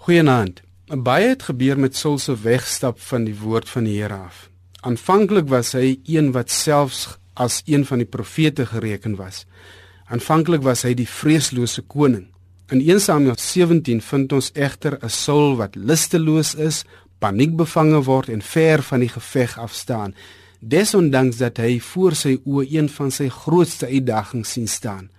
Goeienaand. Baie het gebeur met Saul se wegstap van die woord van die Here af. Aanvanklik was hy een wat selfs as een van die profete gereken was. Aanvanklik was hy die vreeslose koning. In 1 Samuel 17 vind ons egter 'n Saul wat lusteloos is, paniekbevange word en ver van die geveg afstaan. Desondanks dat hy voor sy oë een van sy grootste uitdagings sien staan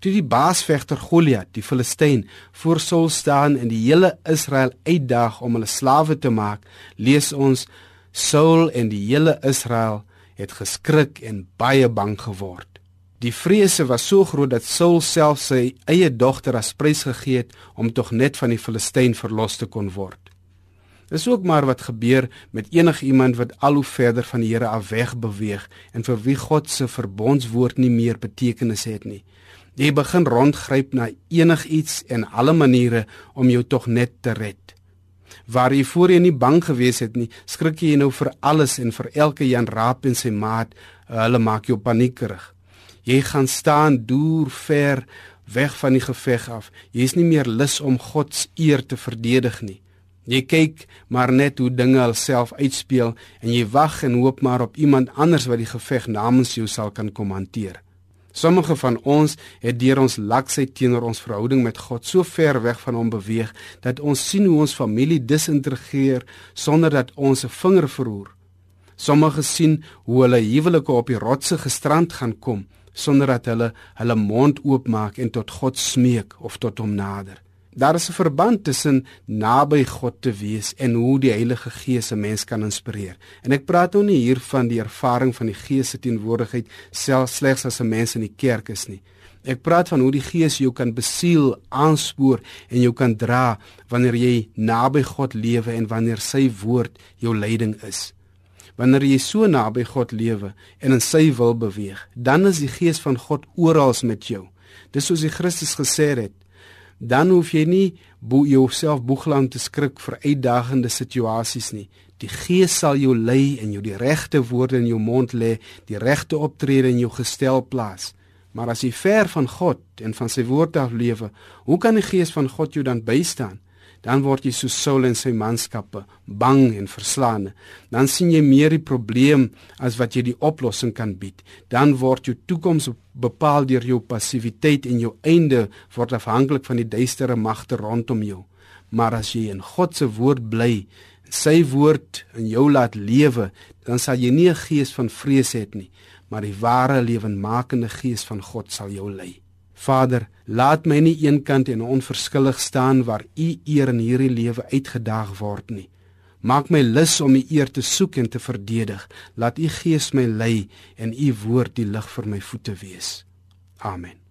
toe die baasvegter Goliat, die Filistyn, voor Saul staan en die hele Israel uitdaag om hulle slawe te maak, lees ons Saul en die hele Israel het geskrik en baie bang geword. Die vrese was so groot dat Saul self sy eie dogter as prys gegee het om tog net van die Filistyn verlos te kon word. Dis ook maar wat gebeur met enige iemand wat al hoe verder van die Here af weg beweeg en vir wie God se verbondswoord nie meer betekenis het nie. Jy begin rondgryp na enigiets en alle maniere om jou tog net te red. Waar jy voorheen nie bang gewees het nie, skrik jy nou vir alles en vir elke Jan Raap en sy maat, hulle maak jou paniekerig. Jy gaan staan deur ver weg van die geveg af. Jy is nie meer lus om God se eer te verdedig nie. Jy kyk maar net hoe dinge alself uitspeel en jy wag en hoop maar op iemand anders wat die geveg namens jou sal kan kom hanteer. Sommige van ons het deur ons laksheid teenoor ons verhouding met God so ver weg van hom beweeg dat ons sien hoe ons familie disintegreer sonder dat ons 'n vinger verroer. Sommige sien hoe hulle huwelike op die rotse gestrand gaan kom sonder dat hulle hulle mond oopmaak en tot God smeek of tot hom nader. Daar is 'n verband tussen naby God te wees en hoe die Heilige Gees 'n mens kan inspireer. En ek praat nou nie hier van die ervaring van die Gees se teenwoordigheid selfs slegs as 'n mens in die kerk is nie. Ek praat van hoe die Gees jou kan besiel, aanspoor en jou kan dra wanneer jy naby God lewe en wanneer sy woord jou leiding is. Wanneer jy so naby God lewe en in sy wil beweeg, dan is die Gees van God oral met jou. Dis soos die Christus gesê het, dan hoef jy nie bo jouself boeglang te skrik vir uitdagende situasies nie. Die Gees sal jou lei en jou die regte woorde in jou mond lê, die regte optrede in jou gestel plaas. Maar as jy ver van God en van sy woord af lewe, hoe kan die Gees van God jou dan bystaan? Dan word jy so Saul en sy manskappe bang en verslaane. Dan sien jy meer die probleem as wat jy die oplossing kan bied. Dan word jou toekoms bepaal deur jou passiwiteit en jou einde word afhanklik van die duistere magte rondom jou. Maar as jy in God se woord bly, sy woord in jou laat lewe, dan sal jy nie 'n gees van vrees hê nie, maar die ware lewenmakende gees van God sal jou lei. Vader, laat my nie eenkant en onverskillig staan waar u eer in hierdie lewe uitgedaag word nie. Maak my lus om u eer te soek en te verdedig. Laat u gees my lei en u woord die lig vir my voete wees. Amen.